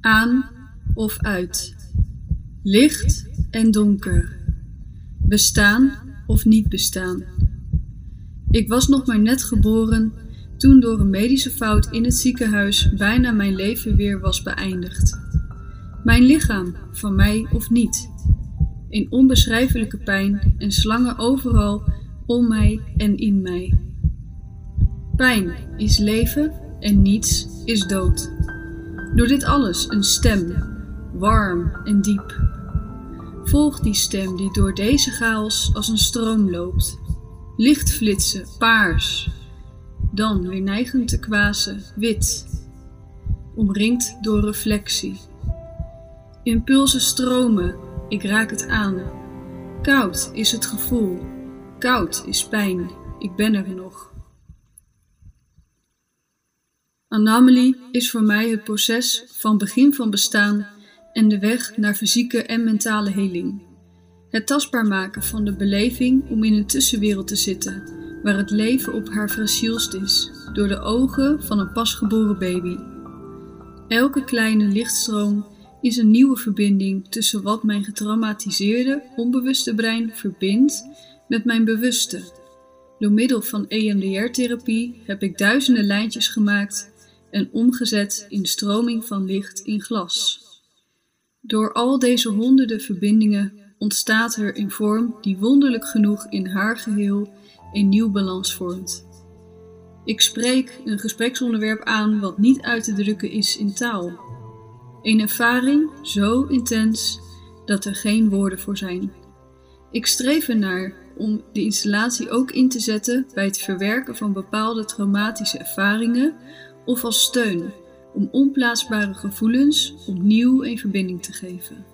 Aan of uit. Licht en donker. Bestaan of niet bestaan. Ik was nog maar net geboren toen door een medische fout in het ziekenhuis bijna mijn leven weer was beëindigd. Mijn lichaam, van mij of niet. In onbeschrijfelijke pijn en slangen overal om mij en in mij. Pijn is leven en niets is dood. Door dit alles een stem, warm en diep. Volg die stem die door deze chaos als een stroom loopt. Lichtflitsen, paars. Dan weer neigend te kwazen, wit. Omringd door reflectie. Impulsen stromen, ik raak het aan. Koud is het gevoel, koud is pijn, ik ben er nog. Anomaly is voor mij het proces van begin van bestaan en de weg naar fysieke en mentale heling. Het tastbaar maken van de beleving om in een tussenwereld te zitten, waar het leven op haar fragielst is, door de ogen van een pasgeboren baby. Elke kleine lichtstroom is een nieuwe verbinding tussen wat mijn getraumatiseerde, onbewuste brein verbindt met mijn bewuste. Door middel van EMDR-therapie heb ik duizenden lijntjes gemaakt en omgezet in stroming van licht in glas. Door al deze honderden verbindingen ontstaat er een vorm die wonderlijk genoeg in haar geheel een nieuw balans vormt. Ik spreek een gespreksonderwerp aan wat niet uit te drukken is in taal. Een ervaring zo intens dat er geen woorden voor zijn. Ik streef ernaar om de installatie ook in te zetten bij het verwerken van bepaalde traumatische ervaringen of als steun om onplaatsbare gevoelens opnieuw een verbinding te geven.